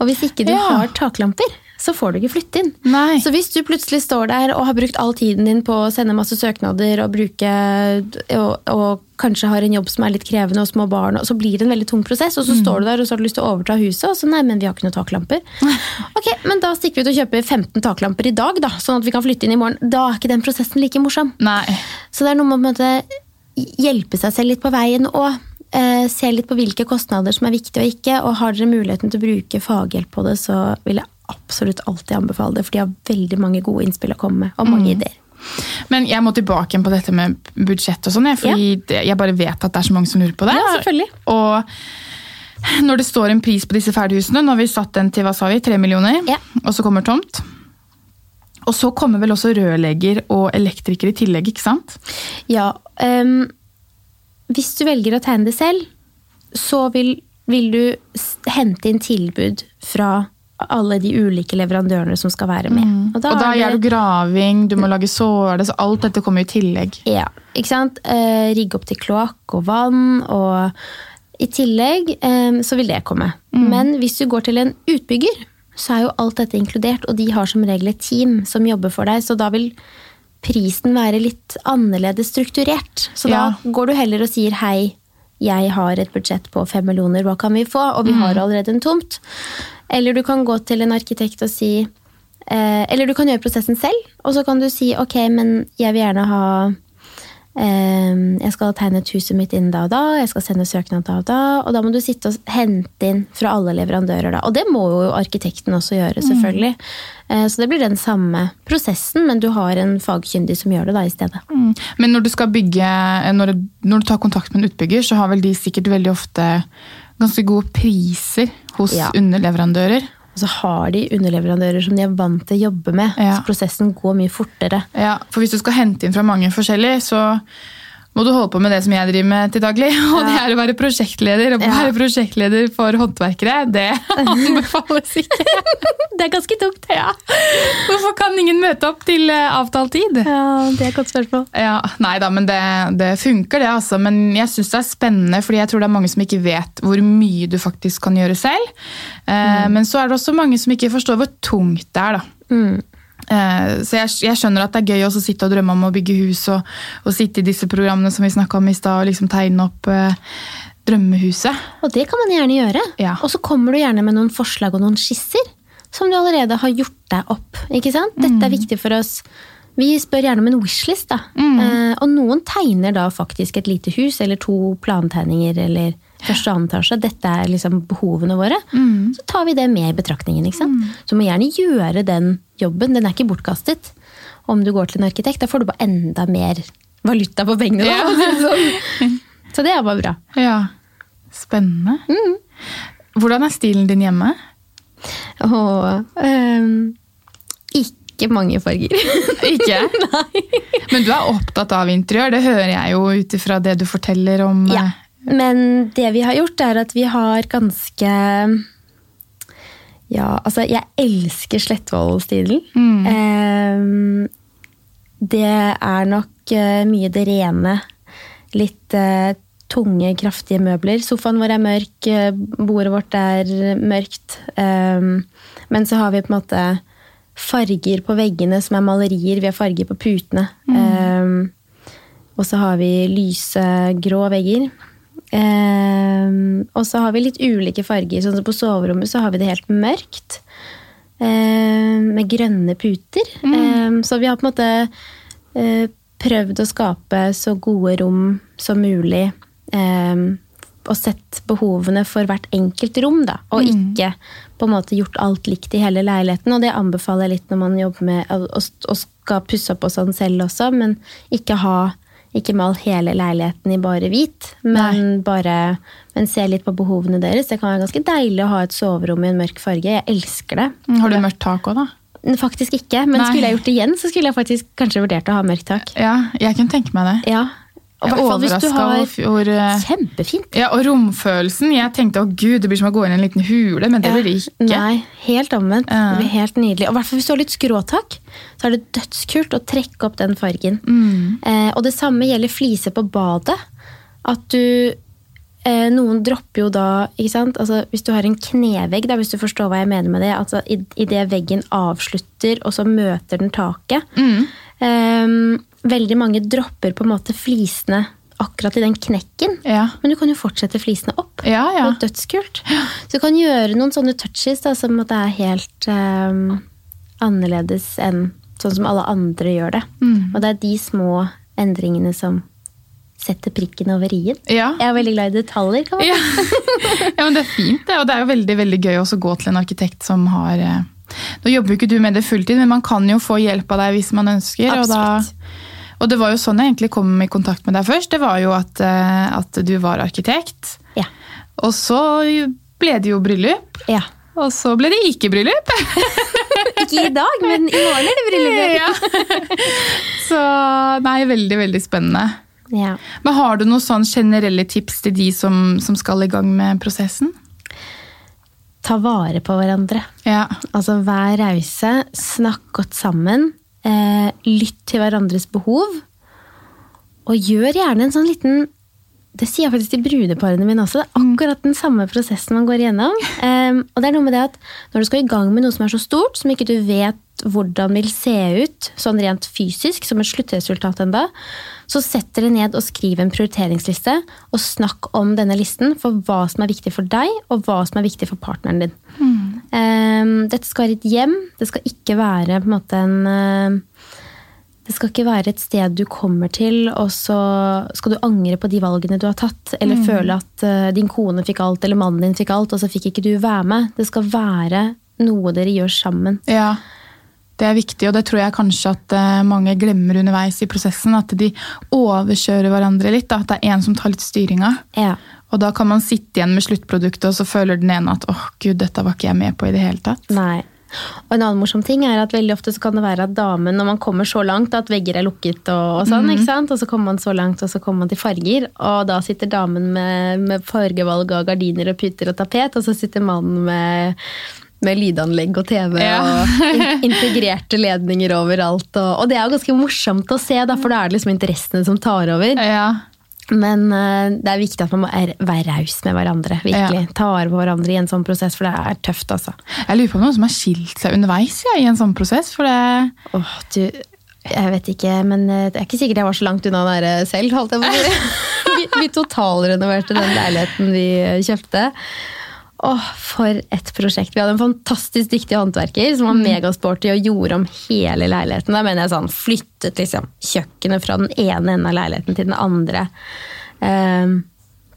S2: Og hvis ikke du
S1: Ja.
S2: har taklamper, så får du ikke flytte inn.
S1: Nei.
S2: Så hvis du plutselig står der og har brukt all tiden din på å sende masse søknader og bruke og, og kanskje har en jobb som er litt krevende og små barn, og så blir det en veldig tung prosess, og så står du der og så har du lyst til å overta huset, og så nei, men vi har ikke noen taklamper. *laughs* Ok, men da stikker vi ut og kjøper 15 taklamper i dag, da, sånn at vi kan flytte inn i morgen. Da er ikke den prosessen like morsom.
S1: Nei.
S2: Så det er noe med å måte hjelpe seg selv litt på veien og eh, se litt på hvilke kostnader som er viktige og ikke. Og har dere muligheten til å bruke faghjelp på det, så vil jeg absolutt alltid anbefale det. For de har veldig mange gode innspill å komme med, og mange ideer.
S1: Men jeg må tilbake igjen på dette med budsjett og sånn, jeg, fordi ja. jeg bare vet at det er så mange som lurer på det.
S2: Ja, selvfølgelig.
S1: Og når det står en pris på disse ferdighusene, nå har vi satt den til hva sa vi, 3 millioner,
S2: Ja.
S1: og så kommer tomt. Og så kommer vel også rørlegger og elektriker i tillegg, ikke sant?
S2: Ja, Um, hvis du velger å tegne det selv, så vil, vil du hente inn tilbud fra alle de ulike leverandørene som skal være med.
S1: Og da,
S2: er
S1: gjør
S2: det-
S1: du graving, du må lage såle, så alt dette kommer i tillegg.
S2: Ja, ikke sant? Eh, rigge opp til kloakk og vann, og i tillegg eh, så vil det komme. Men hvis du går til en utbygger, så er jo alt dette inkludert, og de har som regel et team som jobber for deg, så da vil prisen være litt annerledes strukturert. Så da
S1: Ja.
S2: går du heller og sier hei, jeg har et budsjett på fem millioner, hva kan vi få? Og vi har allerede en tomt. Eller du kan gå til en arkitekt og si eh, Eller du kan gjøre prosessen selv, og så kan du si ok, men jeg vil gjerne ha Jeg skal tegne ut huset mitt innen da og da, jeg skal sende søknad da og da, og da må du sitte og hente inn fra alle leverandører da. Og det må jo arkitekten også gjøre, selvfølgelig. Mm. så det blir den samme prosessen, men du har en fagkyndig som gjør det da i stedet.
S1: Mm. Men når du skal bygge, når du, når du tar kontakt med en utbygger, så har vel de sikkert veldig ofte ganske gode priser hos
S2: Ja.
S1: underleverandører.
S2: Og så har de underleverandører som de er vant til å jobbe med,
S1: Ja.
S2: så prosessen går mye fortere.
S1: Ja, for hvis du skal hente inn fra mange forskjellige, så må du holde på med det som jeg driver med til daglig. *laughs* Og det er å være prosjektleder. Og å
S2: Ja.
S1: være prosjektleder for håndverkere, det *laughs* anbefales ikke. *laughs*
S2: Det er ganske tungt.
S1: Ja. Hvorfor kan ingen møte opp til eh, avtalt tid?
S2: Ja, det er et godt spørsmål.
S1: Ja, nei da, men det, det funker det, altså. Men jeg syns det er spennende, fordi jeg tror det er mange som ikke vet hvor mye du faktisk kan gjøre selv. Mm. Men så er det også mange som ikke forstår hvor tungt det er, da.
S2: Mm.
S1: Eh, Så jeg, jeg skjønner at det er gøy også å sitte og drømme om å bygge hus og, og sitte i disse programmene som vi snakka om i stad, og liksom tegne opp eh, drømmehuset.
S2: Og det kan man gjerne gjøre.
S1: Ja.
S2: Og så kommer du gjerne med noen forslag og noen skisser som du allerede har gjort deg opp. Ikke sant? Dette er viktig for oss. Vi spør gjerne om en wishlist. da. Eh, og noen tegner da faktisk et lite hus eller to plantegninger eller første og annen etasje. Dette er liksom behovene våre. Så tar vi det med i betraktningen. ikke sant? Så du må gjerne gjøre den jobben. Den er ikke bortkastet. Om du går til en arkitekt, da får du bare enda mer valuta på pengene. da,
S1: Ja.
S2: sånn. *laughs* Så det er bare bra.
S1: Ja. Spennende. Hvordan er stilen din hjemme?
S2: Og ehm, ikke mange farger. *laughs*
S1: Ikke? *laughs* Nei. Men du er opptatt av interiør, det hører jeg jo ut ifra det du forteller om.
S2: ja.
S1: Eh,
S2: Men det vi har gjort, er at vi har ganske Ja, altså, jeg elsker Slettvoll-stilen. Ehm, det er nok eh, mye det rene. Litt eh, tunge, kraftige møbler. Sofaen vår er mørk, eh, bordet vårt er mørkt. Eh, men så har vi på en måte farger på veggene som er malerier. Vi har farger på putene. Ehm, og så har vi lyse grå vegger. Ehm, og så har vi litt ulike farger. Sånn som på soverommet så har vi det helt mørkt. ehm, med grønne puter. Ehm, så vi har på en måte eh, prøvd å skape så gode rom som mulig. og sett behovene for hvert enkelt rom, da. Og ikke på en måte gjort alt likt i hele leiligheten. Og det anbefaler jeg litt når man jobber med å- å skal pusse opp og sånn selv også, men ikke ha ikke mal hele leiligheten i bare hvit, men bare men se litt på behovene deres. Det kan være ganske deilig å ha et soverom i en mørk farge. Jeg elsker det.
S1: Har du mørkt tak òg, da?
S2: Faktisk ikke, men
S1: Nei.
S2: skulle jeg gjort det igjen, så skulle jeg faktisk kanskje vurdert å ha mørkt tak.
S1: Ja, jeg kunne tenke meg det.
S2: Ja, og i
S1: er
S2: hvert fall hvis du har
S1: hvor eh,
S2: Kjempefint.
S1: Ja, og romfølelsen. Jeg tenkte å gud, det blir som å gå inn i en liten hule, men det blir det ikke.
S2: Nei, helt omvendt. Det blir helt nydelig. Og hvert fall hvis du har litt skråtak, så er det dødskult å trekke opp den fargen.
S1: Mm.
S2: Eh, og det samme gjelder fliser på badet. At du eh, noen dropper jo da ikke sant? Altså, Hvis du har en knevegg, da, hvis du forstår hva jeg mener med det, altså idet veggen avslutter, og så møter den taket eh, Veldig mange dropper på en måte flisene akkurat i den knekken.
S1: Ja.
S2: Men du kan jo fortsette flisene opp.
S1: Ja, ja.
S2: Er dødskult. Så du kan gjøre noen sånne touches da, som at det er helt um, annerledes enn sånn som alle andre gjør det. Og det er de små endringene som setter prikken over i-en.
S1: Ja.
S2: Jeg er veldig glad i detaljer. kan man
S1: Ja. *laughs* men det er fint, det. Og det er jo veldig veldig gøy å gå til en arkitekt som har eh, Nå jobber jo ikke du med det fulltid, men man kan jo få hjelp av deg hvis man ønsker. Og, da, og det var jo sånn jeg egentlig kom i kontakt med deg først. Det var jo at, eh, at du var arkitekt.
S2: Ja.
S1: Og så ble det jo bryllup.
S2: ja.
S1: Og så ble det ikke bryllup. *laughs*
S2: Ikke i dag, men i morgen er det bryllup. *laughs*
S1: Ja. *laughs* Så nei, veldig, veldig spennende.
S2: Ja.
S1: Men har du noen sånn generelle tips til de som, som skal i gang med prosessen?
S2: Ta vare på hverandre.
S1: Ja.
S2: Altså vær rause, snakk godt sammen. Eh, lytt til hverandres behov. Og gjør gjerne en sånn liten Det sier jeg faktisk til brudeparene mine også. Det er akkurat den samme prosessen man går igjennom. Um, og det er noe med det at når du skal i gang med noe som er så stort, som ikke du vet hvordan vil se ut sånn rent fysisk, som et sluttresultat enda, så sett dere ned og skriv en prioriteringsliste, og snakk om denne listen for hva som er viktig for deg, og hva som er viktig for partneren din. Eh, dette skal være et hjem, det skal ikke være på en måte en eh, det skal ikke være et sted du kommer til, og så skal du angre på de valgene du har tatt, eller føle at eh, din kone fikk alt, eller mannen din fikk alt, og så fikk ikke du være med. Det skal være noe dere gjør sammen.
S1: Ja, det er viktig, og det tror jeg kanskje at eh, mange glemmer underveis i prosessen. At de overkjører hverandre litt. Da. At det er en som tar litt styringa.
S2: Ja.
S1: Og da kan man sitte igjen med sluttproduktet, og så føler den ene at åh gud, dette var ikke jeg med på i det hele tatt.
S2: Nei. Og en annen morsom ting er at veldig ofte så kan det være at damen, når man kommer så langt at vegger er lukket og, og sånn, ikke sant? og så kommer man så langt, og så kommer man til farger, og da sitter damen med, med fargevalg av gardiner og puter og tapet, og så sitter mannen med med lydanlegg og TV
S1: Ja.
S2: og in integrerte ledninger overalt. Og, og det er jo ganske morsomt å se, da, for da er det liksom interessene som tar over.
S1: Ja,
S2: Men eh, det er viktig at man må være raus med hverandre. virkelig. Ta vare på hverandre i en sånn prosess, for det er tøft. altså.
S1: Jeg lurer på om noen som har skilt seg underveis ja, i en sånn prosess. For det,
S2: Åh, du, jeg vet ikke, men eh, det er ikke sikkert jeg var så langt unna det selv. holdt jeg på å si. *laughs* Vi, vi totalrenoverte den leiligheten vi kjøpte. Åh, For et prosjekt. Vi hadde en fantastisk dyktig håndverker som var megasporty og gjorde om hele leiligheten. Da mener jeg sånn, Flyttet liksom kjøkkenet fra den ene enden av leiligheten til den andre eh,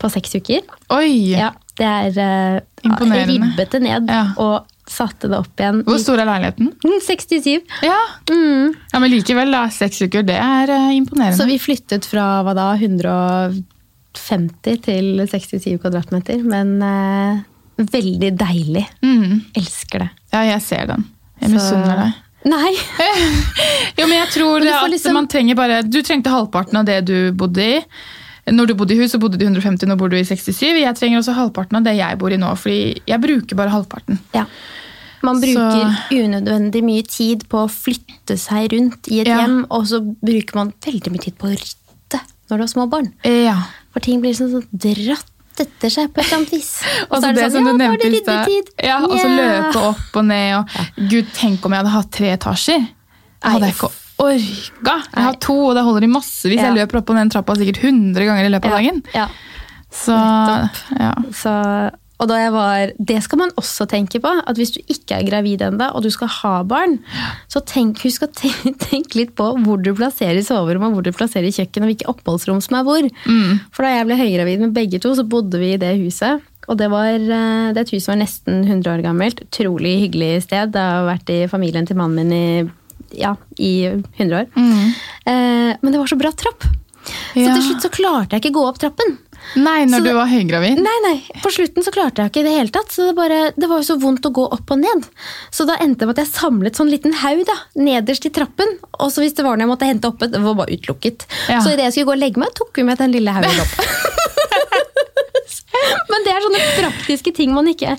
S2: på seks uker.
S1: oi!
S2: Ja, det er eh,
S1: Imponerende.
S2: Ribbet det ned
S1: Ja.
S2: og satte det opp igjen.
S1: Hvor stor er leiligheten?
S2: Mm, 67.
S1: Ja.
S2: Mm.
S1: ja, Men likevel, da. Seks uker, det er eh, imponerende.
S2: Så vi flyttet fra hva da, 150 til 67 kvadratmeter. Men eh, veldig deilig.
S1: Mm.
S2: Elsker det.
S1: Ja, jeg ser den. Jeg misunner deg.
S2: Nei! *laughs*
S1: Jo, men jeg tror *laughs*
S2: Men
S1: at
S2: liksom-
S1: man trenger bare Du trengte halvparten av det du bodde i. Når du bodde i hus, så bodde du i 150, nå bor du i 67. Jeg trenger også halvparten av det jeg bor i nå, fordi jeg bruker bare halvparten.
S2: Ja. Man bruker
S1: Så-
S2: unødvendig mye tid på å flytte seg rundt i et
S1: Ja.
S2: hjem, og så bruker man veldig mye tid på å rydde når du har små barn.
S1: Ja.
S2: For ting blir sånn, sånn dratt etter seg på et eller annet vis. *laughs* Og
S1: Altså
S2: så er det,
S1: det
S2: sånn,
S1: som
S2: ja, er
S1: nevnte. Ja, og så løpe opp og ned. Og, Gud, tenk om jeg hadde hatt tre etasjer. Jeg hadde ikke orka. Jeg har to, og det holder i massevis.
S2: Ja.
S1: Jeg løper opp og ned den trappa sikkert 100 ganger i løpet av dagen.
S2: ja.
S1: Så ja.
S2: Så, og da jeg var, det skal man også tenke på, at hvis du ikke er gravid ennå, og du skal ha barn, så tenk, husk å tenke, *laughs* tenk litt på hvor du plasserer soverommet, hvor du plasserer kjøkken, og hvilke oppholdsrom som er hvor. For da jeg ble høygravid med begge to, så bodde vi i det huset. Og det, var, eh, det er et hus som var nesten 100 år gammelt. Utrolig hyggelig sted. Det har vært i familien til mannen min i, ja, i 100 år. Eh, men det var så bratt trapp. Så
S1: Ja.
S2: til slutt så klarte jeg ikke gå opp trappen.
S1: Nei, når
S2: Så
S1: du var høygravid?
S2: Nei, nei, på slutten så klarte jeg ikke i det hele tatt. Så det, bare, det var jo så vondt å gå opp og ned. Så da endte det med at jeg samlet sånn liten haug da, nederst i trappen. Og så hvis det var noe jeg måtte hente oppe, det var bare utelukket.
S1: Ja.
S2: Så idet jeg skulle gå og legge meg, tok vi med den lille haugen opp. *laughs* Men det er sånne praktiske ting man ikke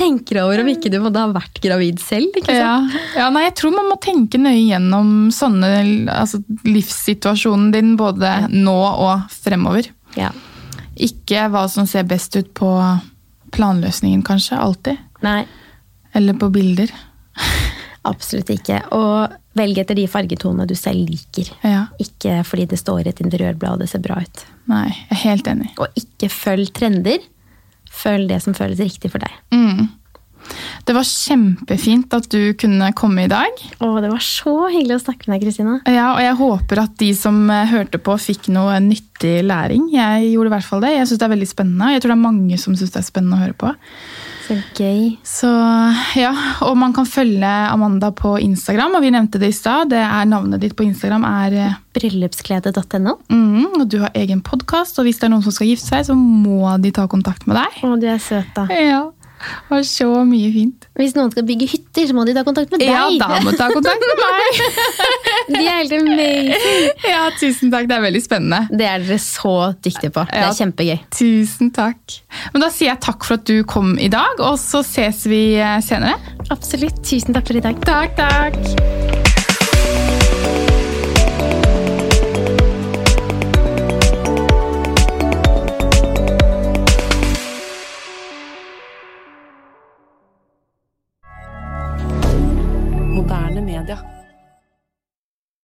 S2: tenker over om ikke du måtte ha vært gravid selv. ikke sant?
S1: Ja. ja, nei, jeg tror man må tenke nøye gjennom sånne, altså, livssituasjonen din både nå og fremover.
S2: Ja.
S1: Ikke hva som ser best ut på planløsningen, kanskje. Alltid.
S2: Nei,
S1: Eller på bilder. *laughs*
S2: absolutt ikke. Og velg etter de fargetonene du selv liker.
S1: Ja.
S2: Ikke fordi det står i et interiørblad og det ser bra ut.
S1: Nei, jeg er helt enig.
S2: Og ikke følg trender. Følg det som føles riktig for deg.
S1: Mm. Det var kjempefint at du kunne komme i dag.
S2: Å, det var så hyggelig å snakke med deg, Kristina.
S1: Ja, og jeg håper at de som eh, hørte på, fikk noe nyttig læring. Jeg gjorde i hvert fall det. Jeg syns det er veldig spennende. Jeg tror det er mange som syns det er spennende å høre på.
S2: Så gøy.
S1: Så ja, Og man kan følge Amanda på Instagram, og vi nevnte det i stad. Det Navnet ditt på Instagram er Bryllupsglede.no.
S2: Bryllupsklede.no.
S1: mm, Og du har egen podkast, og hvis det er noen som skal gifte seg, så må de ta kontakt med deg.
S2: Å, du er søt, da.
S1: Ja, og så mye fint.
S2: Hvis noen skal bygge hytter, så må de ta kontakt med deg.
S1: Ja, da må de ta kontakt med meg! *laughs*
S2: De er helt amazing.
S1: Ja, tusen takk. Det er veldig spennende.
S2: Det er dere så dyktige på. Det er kjempegøy.
S1: Tusen takk. Men da sier jeg takk for at du kom i dag, og så ses vi eh, senere.
S2: Absolutt. Tusen takk for i dag.
S1: Takk, takk.